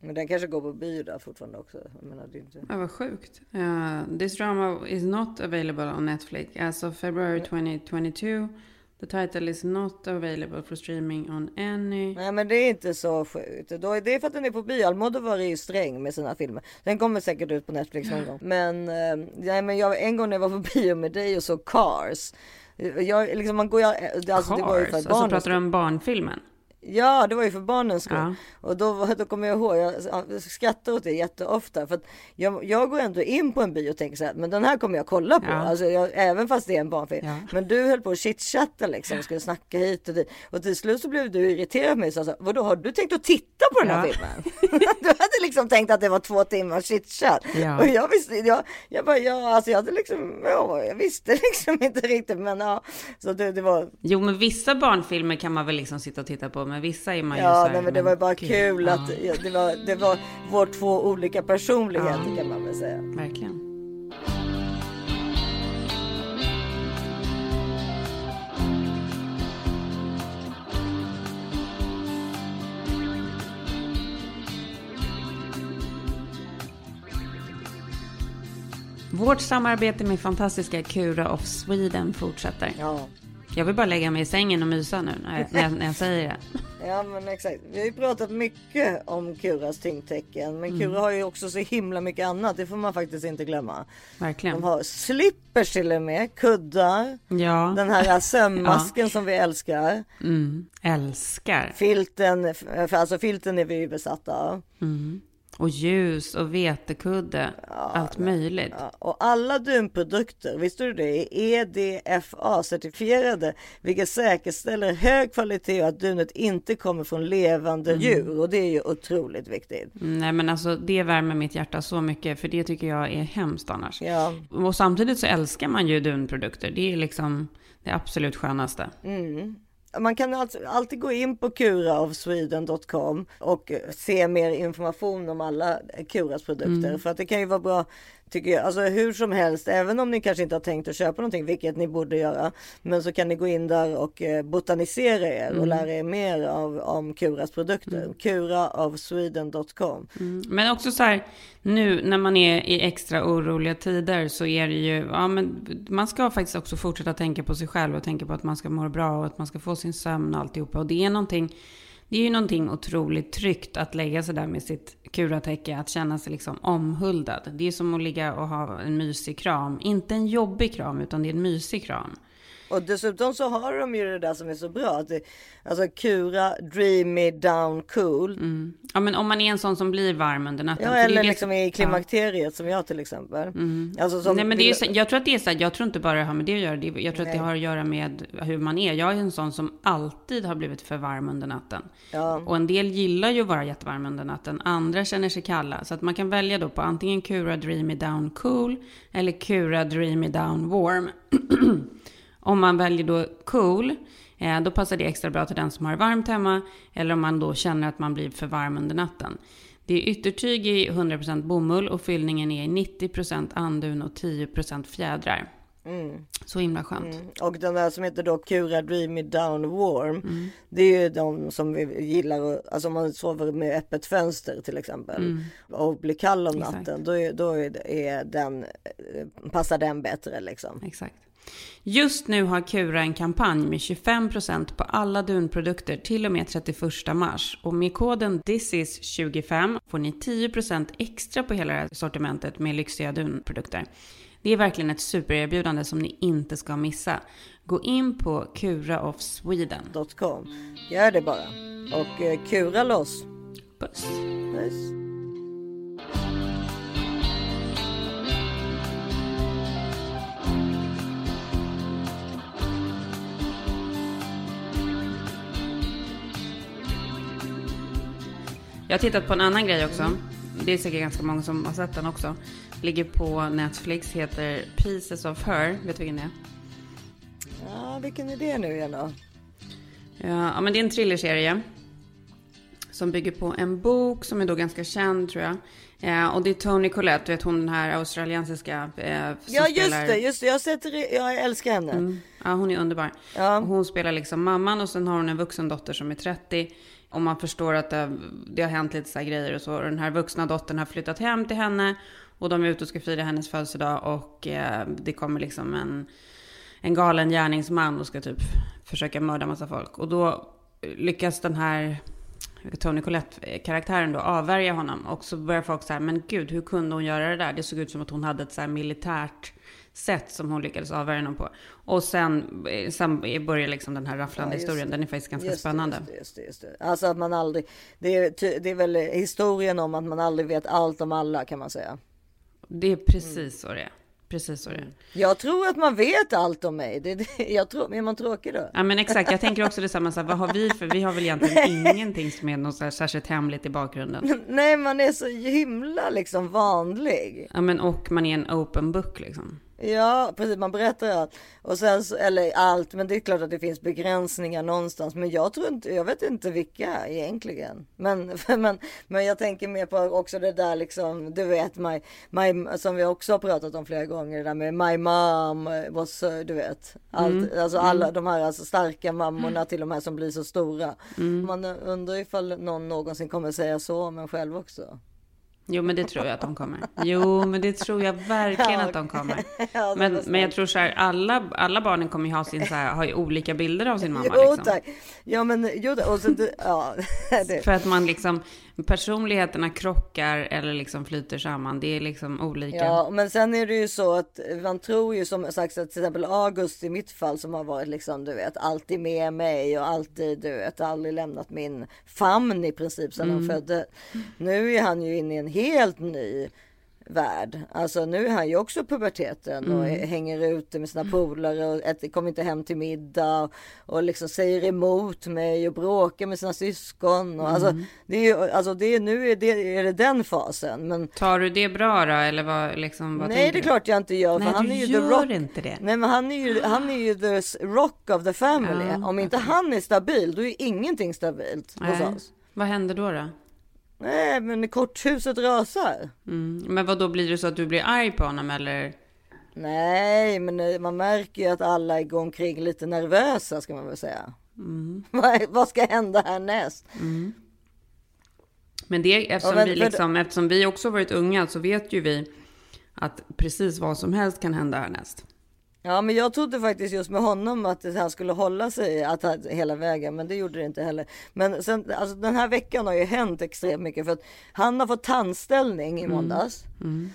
men den kanske går på bio där fortfarande också. Jag menar, det inte... Ja, vad sjukt. Uh, this drama is not available on Netflix. As of February 2022, the title is not available for streaming on any... Nej men det är inte så sjukt. Då är det är för att den är på bio. Almodovar är ju sträng med sina filmer. Den kommer säkert ut på Netflix någon gång. Men, eh, nej, men jag, en gång när jag var på bio med dig och så Cars. Jag, liksom, man går, alltså, det var ju Cars. för Alltså barnens pratar du om barnfilmen? Ja, det var ju för barnens skull. Ja. Och då, då kommer jag ihåg, jag skrattar åt det jätteofta. För jag, jag går ändå in på en bio och tänker så här, men den här kommer jag kolla på. Ja. Alltså jag, även fast det är en barnfilm. Ja. Men du höll på att chitchatta liksom och skulle snacka hit och dit. Och till slut så blev du irriterad på mig och sa så här, vadå har du tänkt att titta på den här Ja. filmen? du hade liksom tänkt att det var två timmars chitchat. Och jag visste, jag, jag bara, ja alltså jag hade liksom, ja, jag visste liksom inte riktigt men ja. Så det, det var, Jo, men vissa barnfilmer kan man väl liksom sitta och titta på, men vissa är man ja, ju så här, nej, men det men var bara kul, kul att ja. det, var, det var vår två olika personligheter ja. kan man väl säga. Verkligen. Vårt samarbete med fantastiska Kura of Sweden fortsätter. Ja. Jag vill bara lägga mig i sängen och mysa nu när jag, när jag, när jag säger det. Ja men exakt. Vi har ju pratat mycket om Kuras tyngdtecken. Men Kura har ju också så himla mycket annat. Det får man faktiskt inte glömma. Verkligen. De har slippers till och med. Kuddar. Ja, Den här sömmasken som vi älskar. mm, älskar. Filten, för alltså filten är vi ju besatta av. Och ljus och vetekudde. allt möjligt. Ja, och alla dunprodukter, visste du det, är EDFA-certifierade, vilket säkerställer hög kvalitet och att dunet inte kommer från levande djur. Och det är ju otroligt viktigt. Mm, Nej men alltså det värmer mitt hjärta så mycket för det tycker jag är hemskt annars. Ja, Och samtidigt så älskar man ju dunprodukter. Det är liksom det absolut skönaste. Man kan alltså alltid gå in på kuraofsweden.com och se mer information om alla Kuras produkter. För att det kan ju vara bra, tycker jag, alltså hur som helst, även om ni kanske inte har tänkt att köpa någonting, vilket ni borde göra. Men så kan ni gå in där och eh, botanisera er och lära er mer av, om Kuras produkter. Kuraofsweden.com. Men också så här, nu när man är i extra oroliga tider så är det ju, ja men man ska faktiskt också fortsätta tänka på sig själv och tänka på att man ska må bra och att man ska få sin sömn och alltihopa. Och det är någonting, det är ju någonting otroligt tryggt att lägga sig där med sitt kuratäcke, att känna sig liksom omhuldad. Det är som att ligga och ha en mysig kram. Inte en jobbig kram, utan det är en mysig kram. Och dessutom så har de ju det där som är så bra. Att det, alltså Kura Dreamy Down Cool. Ja men om man är en sån som blir varm under natten. Ja, det eller det liksom som- i Ja. klimakteriet som jag till exempel. Alltså som Nej men det är, så- jag tror att det är så här, jag tror inte bara det har med det att göra. Det, jag tror att det har att göra med hur man är. Jag är en sån som alltid har blivit för varm under natten. Ja. Och en del gillar ju att vara jättevarm under natten. Andra känner sig kalla. Så att man kan välja då på antingen Kura Dreamy Down Cool eller Kura Dreamy Down Warm. om man väljer då cool, eh, då passar det extra bra till den som har varmt hemma. Eller om man då känner att man blir för varm under natten. Det är yttertyg i 100% bomull och fyllningen är i 90% andun och 10% fjädrar. Så himla skönt. Och den där som heter då Kura Dreamy Down Warm. Mm. Det är ju de som vi gillar, alltså om man sover med öppet fönster till exempel. Och blir kall om Mm. Exakt. natten. Då, är, då är, den, passar den bättre liksom. Exakt. Just nu har Kura en kampanj med 25% på alla dunprodukter till och med 31 mars. Och med koden THISIS25 får ni 10% extra på hela det här sortimentet med lyxiga dunprodukter. Det är verkligen ett supererbjudande som ni inte ska missa. Gå in på Kura of Sweden. .com. Gör det bara. Och eh, kura loss. Puss! Puss. Jag har tittat på en annan grej också. Det är säkert ganska många som har sett den också. Ligger på Netflix, heter Pieces of Her. Vet du vilken det är? Ja, vilken är det nu igen då? Ja, men det är en thrillerserie. Som bygger på en bok som är då ganska känd tror jag. Eh, och det är Toni Collette, du vet hon den här australiensiska. Eh, som Ja just spelar- det, just det. Jag, sett, jag älskar henne. Mm. Ja, hon är underbar. Ja. Hon spelar liksom mamman och sen har hon en vuxen dotter som är 30. Och man förstår att det, det har hänt lite så här grejer och så. Och den här vuxna dottern har flyttat hem till henne. Och de är ute och ska fira hennes födelsedag. Och eh, det kommer liksom en, en galen gärningsman och ska typ försöka mörda massa folk. Och då lyckas den här Tony Collette-karaktären då avvärja honom. Och så börjar folk säga, men gud, hur kunde hon göra det där? Det såg ut som att hon hade ett så här militärt sätt som hon lyckades avvärja honom på. Och sen, eh, sen börjar liksom den här rafflande Ja, historien. Den är faktiskt ganska Just spännande. Just det, just just. Alltså att man aldrig, det är, det är väl historien om att man aldrig vet allt om alla kan man säga. Det är precis så det är. Precis så det är. Jag tror att man vet allt om mig. Det, är det, jag tror, är man tråkig då? Ja men exakt, jag tänker också detsamma. Så här, vad har vi för, vi har väl egentligen ingenting som är något så här särskilt hemligt i bakgrunden. Nej, man är så himla liksom vanlig. Ja men och man är en open book liksom. Ja, precis. Man berättar allt. Och sen, eller allt, men det är klart att det finns begränsningar någonstans. Men jag tror inte, jag vet inte vilka egentligen. Men, men, men jag tänker mer på också det där liksom, du vet, my, my, som vi också har pratat om flera gånger, det där med my mom was, du vet. Allt, Alltså alla de här alltså, starka mammorna till de här som blir så stora. Man undrar ifall någon någonsin kommer säga så om en själv också. Jo, men det tror jag att de kommer. Jo, men det tror jag verkligen att de kommer. Men, men jag tror så här, alla, alla barnen kommer ju ha sin så här, har ju olika bilder av sin mamma. Jo liksom. tack. Ja men jo och så, ja. Det. För att man liksom, personligheterna krockar eller liksom flyter samman. Det är liksom olika. Ja, men sen är det ju så att man tror ju som sagt att till exempel August i mitt fall som har varit liksom du vet alltid med mig och alltid du vet aldrig lämnat min famn i princip sedan han födde. Nu är han ju inne i en helt ny värld. Alltså nu är han ju också puberteten och är- hänger ute med sina polare och äter, kommer inte hem till middag och, och liksom säger emot mig och bråkar med sina syskon. Och alltså, det är ju, alltså det är, nu är det, är det den fasen. Men Tar du det bra då? Eller vad, liksom, vad Nej, det är klart jag inte gör. Nej, han du är ju gör rock. inte det. Nej, men han är ju, han är ju the rock of the family. Ja, Om inte han är stabil, då är ingenting stabilt hos Nej. oss. Vad händer då? då? Nej, men korthuset rasar. Mm. Men vad då blir det så att du blir arg på honom eller? Nej, men eh, man märker ju att alla går omkring lite nervösa ska man väl säga. Mm. Vad, ska hända härnäst? Men det, eftersom, men vi liksom, eftersom vi också varit unga så vet ju vi att precis vad som helst kan hända härnäst. Ja, men jag trodde faktiskt just med honom att han skulle hålla sig att hela vägen, men det gjorde det inte heller. Men sen, alltså den här veckan har ju hänt extremt mycket för att han har fått tandställning i måndags. Mm.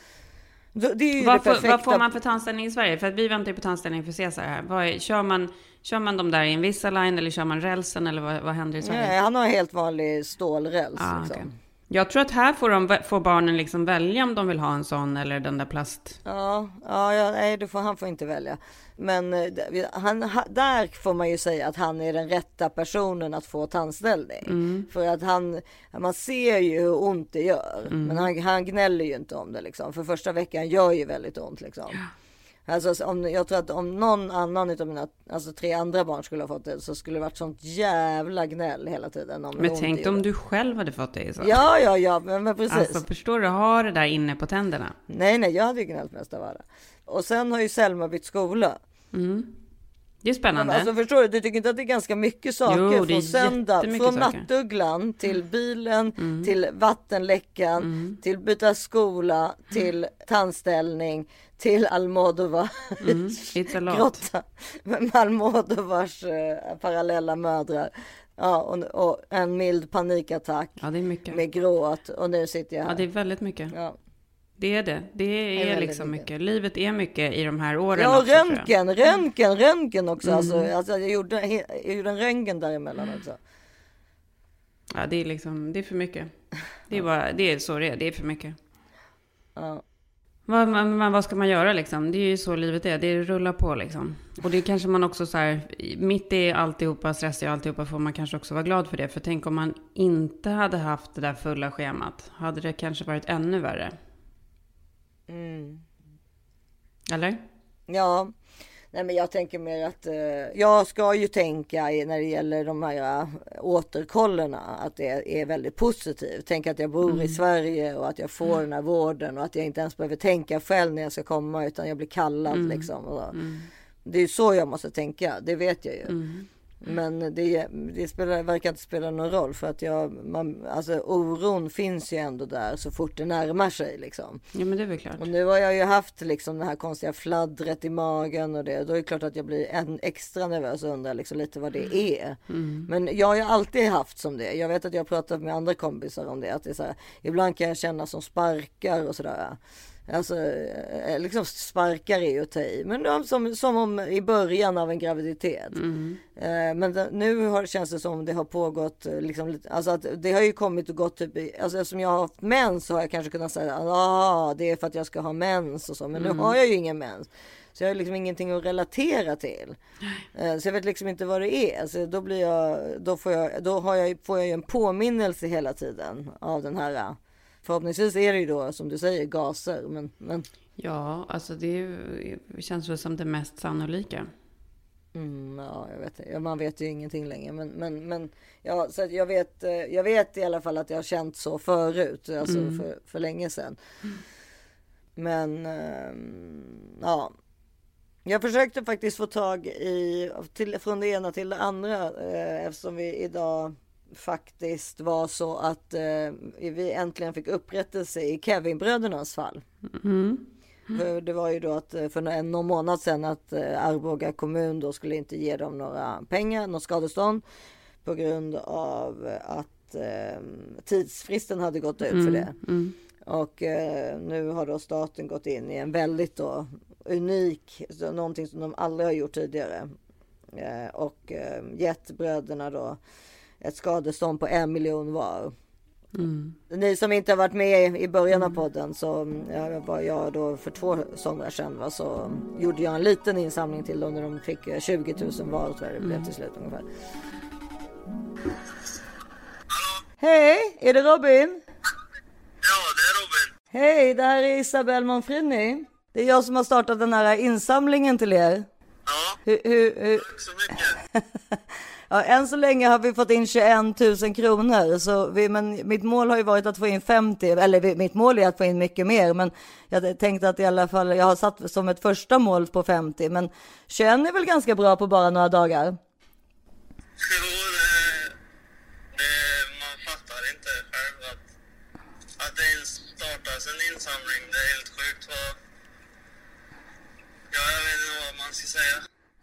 Vad, det får- perfekta. vad får man för tandställning i Sverige? För att vi väntar ju på tandställning för Cesar här. Vad är, kör, man, kör man dem där i Invisalign eller kör man rälsen eller vad, vad händer i Sverige? Nej, han har en helt vanlig stålräls. Ah, liksom. okej. Jag tror att här får, de, får barnen liksom välja om de vill ha en sån eller den där plast... Ja, ja, ja nej, det får, han får inte välja. Men eh, han, ha, där får man ju säga att han är den rätta personen att få tandställning. Mm. För att han, man ser ju hur ont det gör. Mm. Men han, han gnäller ju inte om det liksom. För första veckan gör ju väldigt ont liksom. Alltså, om, jag tror att om någon annan utav mina alltså, tre andra barn skulle ha fått det så skulle det varit sånt jävla gnäll hela tiden. Om Men tänk om du själv hade fått det så. Ja, ja, ja, men, men precis. Alltså förstår du, ha det där inne på tänderna. Nej, nej, jag hade ju gnällt mest av alla. Och sen har ju Selma bytt skola. Det är spännande. Men alltså förstår du, du tycker inte att det är ganska mycket saker Jo, från söndag, från saker. Mm. nattugglan till bilen, till vattenläckan, till byta skola, till tandställning, till Almodovar Mm, grotta Almodovars eh, parallella mödrar. Ja, och, och en mild panikattack Ja, det är mycket. med gråt och nu sitter jag här. Ja, det är väldigt mycket. Ja. Det är det. Det är, väldigt liksom mycket. mycket. Livet är mycket i de här åren Ja, och också. Mm. röntgen, röntgen, röntgen också. Alltså, alltså, jag, gjorde, jag gjorde en röntgen däremellan också. Ja, det är liksom, det är för mycket. Det är bara, det är så det är. Det är för mycket. Ja. Vad, men vad ska man göra liksom? Det är ju så livet är. Det rullar på liksom. Och det kanske man också så här, mitt i alltihopa, stress i alltihopa, får man kanske också vara glad för det. För tänk om man inte hade haft det där fulla schemat. Hade det kanske varit ännu värre. Mm. Eller? Ja, nej men jag tänker mer att eh, jag ska ju tänka när det gäller de här eh, återkollerna att det är väldigt positivt. Tänk att jag bor i Sverige och att jag får den här vården och att jag inte ens behöver tänka själv när jag ska komma utan jag blir kallad liksom. Och så. Det är ju så jag måste tänka, det vet jag ju. Men det, det spelar, verkar inte spela någon roll för att jag, man, alltså oron finns ju ändå där så fort det närmar sig liksom. Ja, men det är väl klart. Och nu har jag ju haft liksom det här konstiga fladdret i magen och det. Då är det klart att jag blir en extra nervös och undrar liksom lite vad det är. Men jag har ju alltid haft som det. Jag vet att jag har pratat med andra kompisar om det. Att det är så här, ibland kan jag känna som sparkar och sådär. Alltså eh, liksom sparkar är ju att ta i. Men de, som, som om i början av en graviditet. Eh, Men det, nu har, känns det som det har pågått eh, liksom, alltså att det har ju kommit och gått typ, i- alltså eftersom jag har haft mens så har jag kanske kunnat säga ah det är för att jag ska ha mens och så. Men nu har jag ju ingen mens. Så jag har liksom ingenting att relatera till. Eh, Så jag vet liksom inte vad det är. Så då blir jag, då får jag, då har jag, får jag ju en påminnelse hela tiden av den här. Förhoppningsvis är det ju då som du säger gaser. Men, men Ja, alltså det känns väl som det mest sannolika. Mm, ja, jag vet, ja, man vet ju ingenting längre. Men, men, men ja, så jag, vet, eh, jag vet i alla fall att jag har känt så förut, alltså för, för länge sedan. Men ehm, ja, jag försökte faktiskt få tag i, till, från det ena till det andra eh, eftersom vi idag faktiskt var så att eh, vi äntligen fick upprättelse i Kevinbrödernas fall. För det var ju då att eh, för en någon månad sedan att eh, Arboga kommun då skulle inte ge dem några pengar, något skadestånd på grund av att eh, tidsfristen hade gått ut för det. Och eh, nu har då staten gått in i en väldigt då unik, så någonting som de aldrig har gjort tidigare. Eh, och eh, gett bröderna då ett skadestånd på en miljon var. Ni som inte har varit med i början av podden så ja, var jag då för två somrar sedan va, så gjorde jag en liten insamling till dem när de fick eh, 20 000 var tror jag det blev till slut ungefär. Hej, är det Robin? Ja, det är Robin. Hej, det här är Isabelle Monfrini. Det är jag som har startat den här insamlingen till er. Ja, Hur, hur, hur... tack så mycket. Ja, än så länge har vi fått in 21 000 kronor, så vi, men mitt mål har ju varit att få in 50, eller vi- mitt mål är att få in mycket mer, men jag tänkte att i alla fall, jag har satt som ett första mål på 50, men 21 är väl ganska bra på bara några dagar? Ja det, det, man fattar inte själv att, att det ens startas en insamling. Det är helt sjukt vad... Ja, jag vet inte vad man ska säga.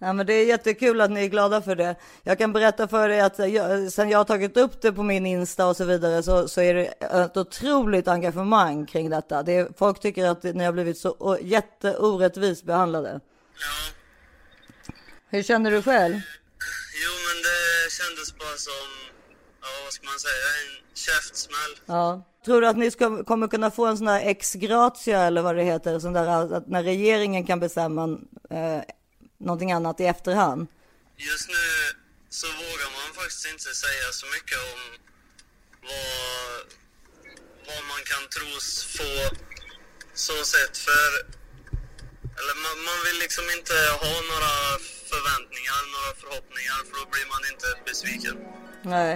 Ja, men det är jättekul att ni är glada för det. Jag kan berätta för dig att jag, sen jag har tagit upp det på min Insta och så vidare så, så är det ett otroligt engagemang kring detta. Det är, folk tycker att ni har blivit så jätteorättvist behandlade. Ja, Hur känner du själv? jo men det kändes bara som, ja vad ska man säga, en käftsmäll. Ja. Tror du att ni ska, kommer kunna få en sån där ex gratia eller vad det heter, sån där att när regeringen kan bestämma eh, någonting annat i efterhand? Just nu så vågar man faktiskt inte säga så mycket om vad, vad man kan tros få så sett för eller man, man vill liksom inte ha några förväntningar, några förhoppningar för då blir man inte besviken. Nej.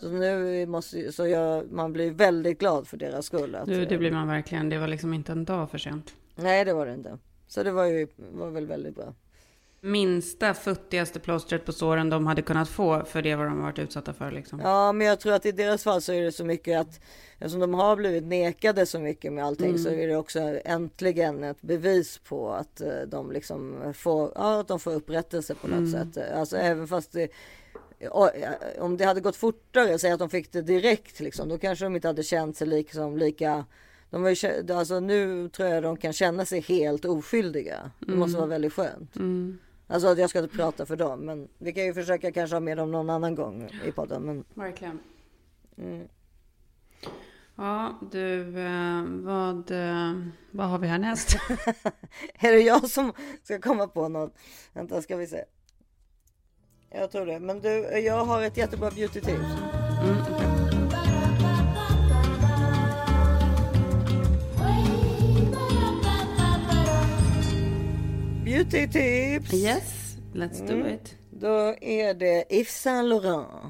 Så nu måste så jag, man blir väldigt glad för deras skull. Att, Du, det blir man verkligen. Det var liksom inte en dag för sent. Nej, det var det inte. Så det var ju var väl väldigt bra. Minsta futtigaste plåstret på såren de hade kunnat få för det vad de varit utsatta för liksom. Ja, men jag tror att i deras fall så är det så mycket att eftersom de har blivit nekade så mycket med allting så är det också äntligen ett bevis på att eh, de liksom får, ja, att de får upprättelse på något sätt. Alltså även fast det om det hade gått fortare, säg att de fick det direkt liksom, då kanske de inte hade känt sig liksom lika de har ju, alltså nu tror jag de kan känna sig helt oskyldiga. Det måste vara väldigt skönt. Alltså jag ska inte prata för dem, men vi kan ju försöka kanske ha med dem någon annan gång i podden. Men Verkligen. Ja, du, eh, vad, eh, vad har vi härnäst? är det jag som ska komma på något? Vänta, ska vi se. Jag tror det. Men du, jag har ett jättebra beauty-tips. Beauty-tips! Yes, let's do it. Då är det Yves Saint Laurent.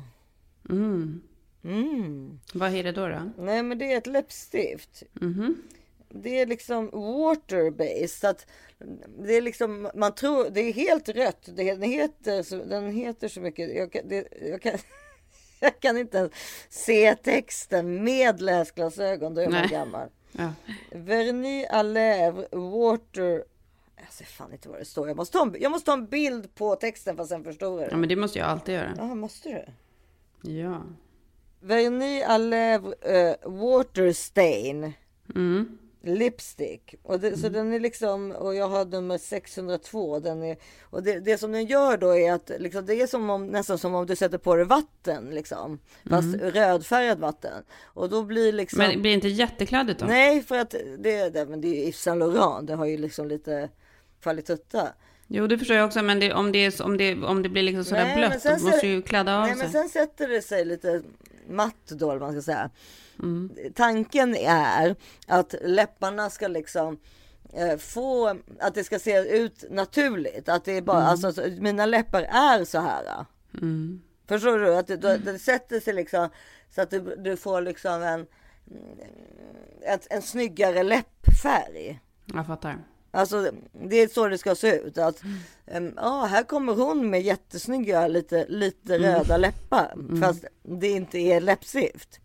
Mm. Mm. Vad är det då? då? Nej, men det är ett läppstift. Det är liksom water-based. så Att det är liksom, man tror, det är helt rött. Det, den, heter, så- den heter så mycket. Jag kan, det, jag kan, jag kan inte ens se texten med läsglasögon. Då är man Nej. gammal. Ja. Vernis à lèvres water. Jag ser fan inte vad det står. Jag måste ta en, jag måste ta en bild på texten för att sen förstora ja, det. men det måste jag alltid göra. Ja, måste du? Ja. Vernis à lèvres uh, water stain. Mm. Lipstick. Och det, Så den är liksom, och jag har nummer 602. Den är, och det, det som den gör då är att liksom, det är som om, nästan som om du sätter på dig vatten liksom. Fast rödfärgat vatten. Och då blir liksom. Men det blir inte jättekladdigt då? Nej, för att det, det, men det är ju Yves Saint Laurent. Det har ju liksom lite kvalitutta. Jo, det förstår jag också, men det, om, det är, om, det, om det blir liksom sådär Nej, blött, då måste du ju kladda av Nej, sig. men sen sätter det sig lite matt då, eller man ska säga. Mm. Tanken är att läpparna ska liksom eh, få att det ska se ut naturligt. Att det är bara, Mm. alltså så- mina läppar är så här. Förstår du? Att det, det, det sätter sig liksom så att du, du får liksom en, en, en snyggare läppfärg. Jag fattar. Alltså det är så det ska se ut. Att, em, ja, här kommer hon med jättesnygga lite, lite röda läppar. Fast det inte är läppstift.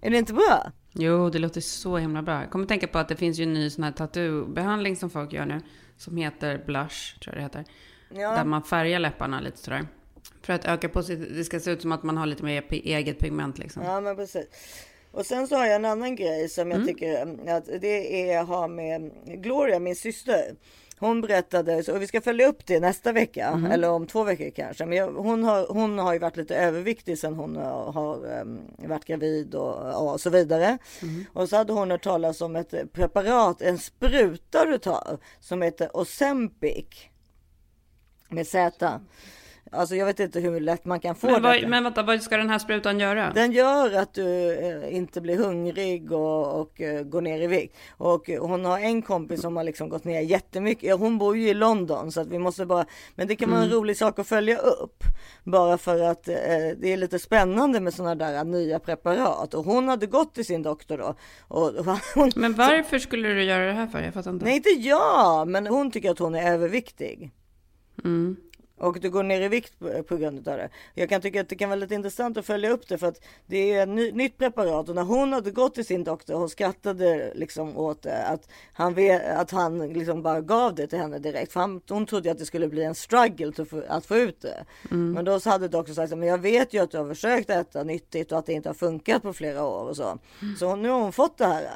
Är det inte bra? Jo, det låter så himla bra. Jag kommer tänka på att det finns ju en ny sån här tattoobehandling som folk gör nu. Som heter blush, tror jag det heter. Ja. Där man färgar läpparna lite sådär. För att öka på sitt, det ska se ut som att man har lite mer eget pigment liksom. Ja men precis. Och sen så har jag en annan grej som jag tycker mm, att det är har med Gloria, min syster. Hon berättade, och vi ska följa upp det nästa vecka eller om två veckor kanske. Men jag, hon, har, hon har ju varit lite överviktig sen hon har, har um, varit gravid och, och så vidare. Och så hade hon hört talas om ett preparat, en spruta du tar som heter Ozempic. Med Z. Alltså jag vet inte hur lätt man kan få Men, vad, men vänta, vad ska den här sprutan göra? Den gör att du eh, inte blir hungrig och, och eh, går ner i vikt. Och eh, hon har en kompis som har liksom gått ner jättemycket. Hon bor ju i London så att vi måste bara. Men det kan vara en rolig sak att följa upp. Bara för att det är lite spännande med sådana där nya preparat. Och hon hade gått till sin doktor då. Och, och hon, Men varför skulle du göra det här för? Jag fattar inte. nej inte jag, men hon tycker att hon är överviktig. Och du går ner i vikt på, grund av det. Jag kan tycka att det kan vara lite intressant att följa upp det för att det är ett ny, nytt preparat och när hon hade gått till sin doktor, hon skrattade liksom åt det, att han, vet, att han liksom bara gav det till henne direkt. För han, hon trodde att det skulle bli en struggle att få, att få ut det. Men då hade doktorn sagt, men jag vet ju att du har försökt äta nyttigt och att det inte har funkat på flera år och så. Så nu har hon fått det här.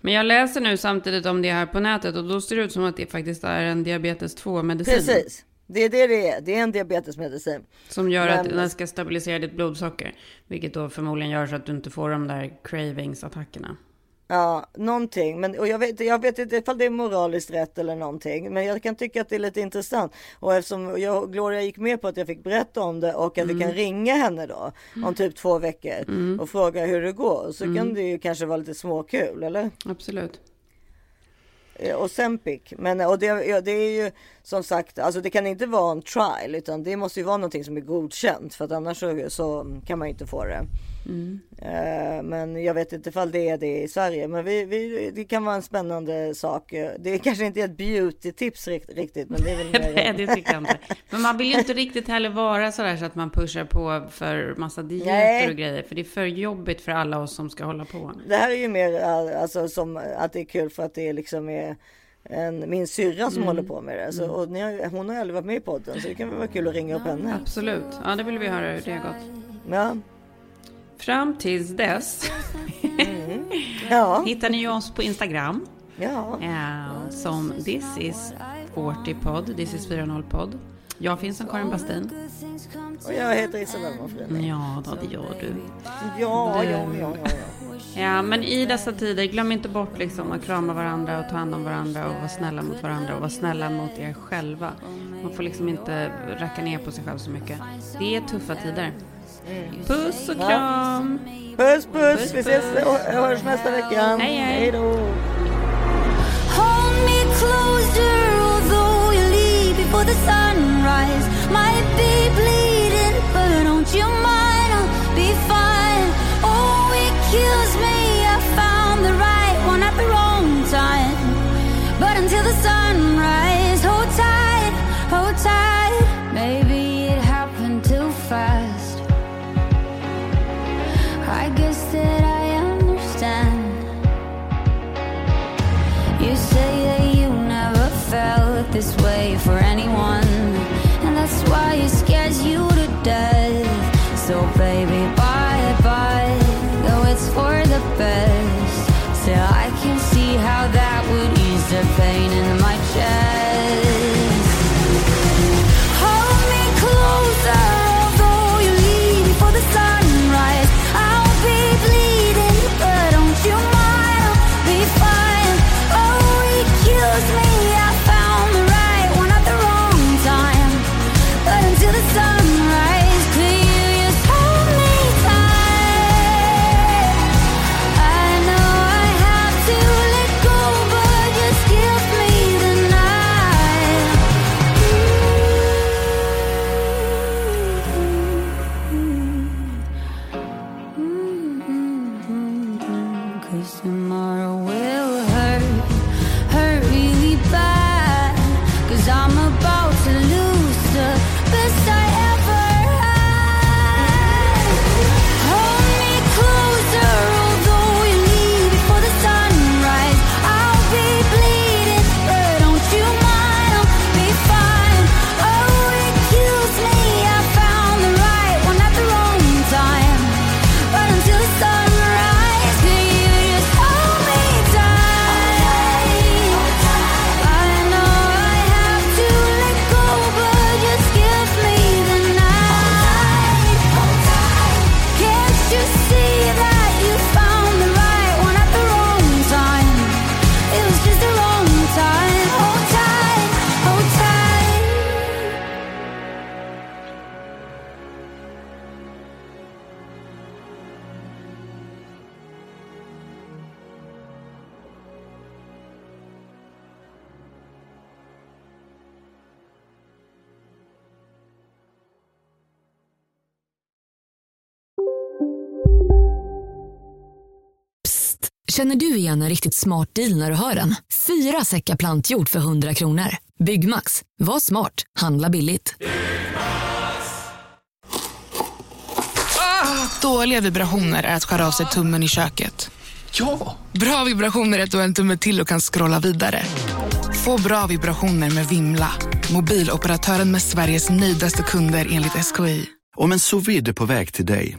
Men jag läser nu samtidigt om det här på nätet och då ser det ut som att det faktiskt är en diabetes 2 medicin. Precis. Det är det det är. Det är en diabetesmedicin. Som gör att Men- den ska stabilisera ditt blodsocker. Vilket då förmodligen gör så att du inte får de där cravings-attackerna. Ja, någonting. Men, och jag, vet, jag vet inte ifall det är moraliskt rätt eller någonting. Men jag kan tycka att det är lite intressant. Och eftersom jag Gloria gick med på att jag fick berätta om det och att vi kan ringa henne då om typ två veckor och fråga hur det går. Så kan det ju kanske vara lite småkul, eller? Absolut. Eh, Ozempic, Och Sempic. Men och det, ja, det är ju som sagt, alltså det kan inte vara en trial utan det måste ju vara någonting som är godkänt för att annars så, så kan man ju inte få det. Eh, Men jag vet inte ifall det är det i Sverige. Men vi, vi, det kan vara en spännande sak. Det är kanske inte ett beauty-tips rikt- riktigt, men det är väl Nej, det tycker jag inte. Men man vill ju inte riktigt heller vara sådär så att man pushar på för massa dieter Nej. och grejer. För det är för jobbigt för alla oss som ska hålla på. Det här är ju mer alltså, som att det är kul för att det är liksom är en, min syrra som håller på med det. Så, och ni har, hon har aldrig varit med i podden så det kan väl vara kul att ringa upp henne. Absolut. Ja, det vill vi höra hur det har gått. Ja, Fram tills dess ja, hittar ni oss på Instagram. ja. Ja, som This is 40 podd, This is 40 podd. Jag finns som Karin Bastin. Och jag heter Isabella Monfrin. Ja, då, det gör du. Ja, ja, ja, ja, ja. Ja, men i dessa tider, glöm inte bort liksom att krama varandra och ta hand om varandra och vara snälla mot varandra och vara snälla mot er själva. Man får liksom inte racka ner på sig själv så mycket. Det är tuffa tider. Puss och kram! Puss, puss. Vi ses och hörs nästa vecka. Hej, hej. Hej då. Hold me closer, although you leave before the sunrise. Might be bleeding, but don't you mind? I'll be fine. Oh, it kills me. Känner du igen en riktigt smart deal när du hör den? Fyra säckar plantjord för 100 kronor. Byggmax. Var smart. Handla billigt. Dåliga vibrationer är att skära av sig tummen i köket. Ja! Bra vibrationer är att du har en tumme till och kan scrolla vidare. Få bra vibrationer med Vimla. Mobiloperatören med Sveriges nöjdaste kunder enligt SKI. Om en sous på väg till dig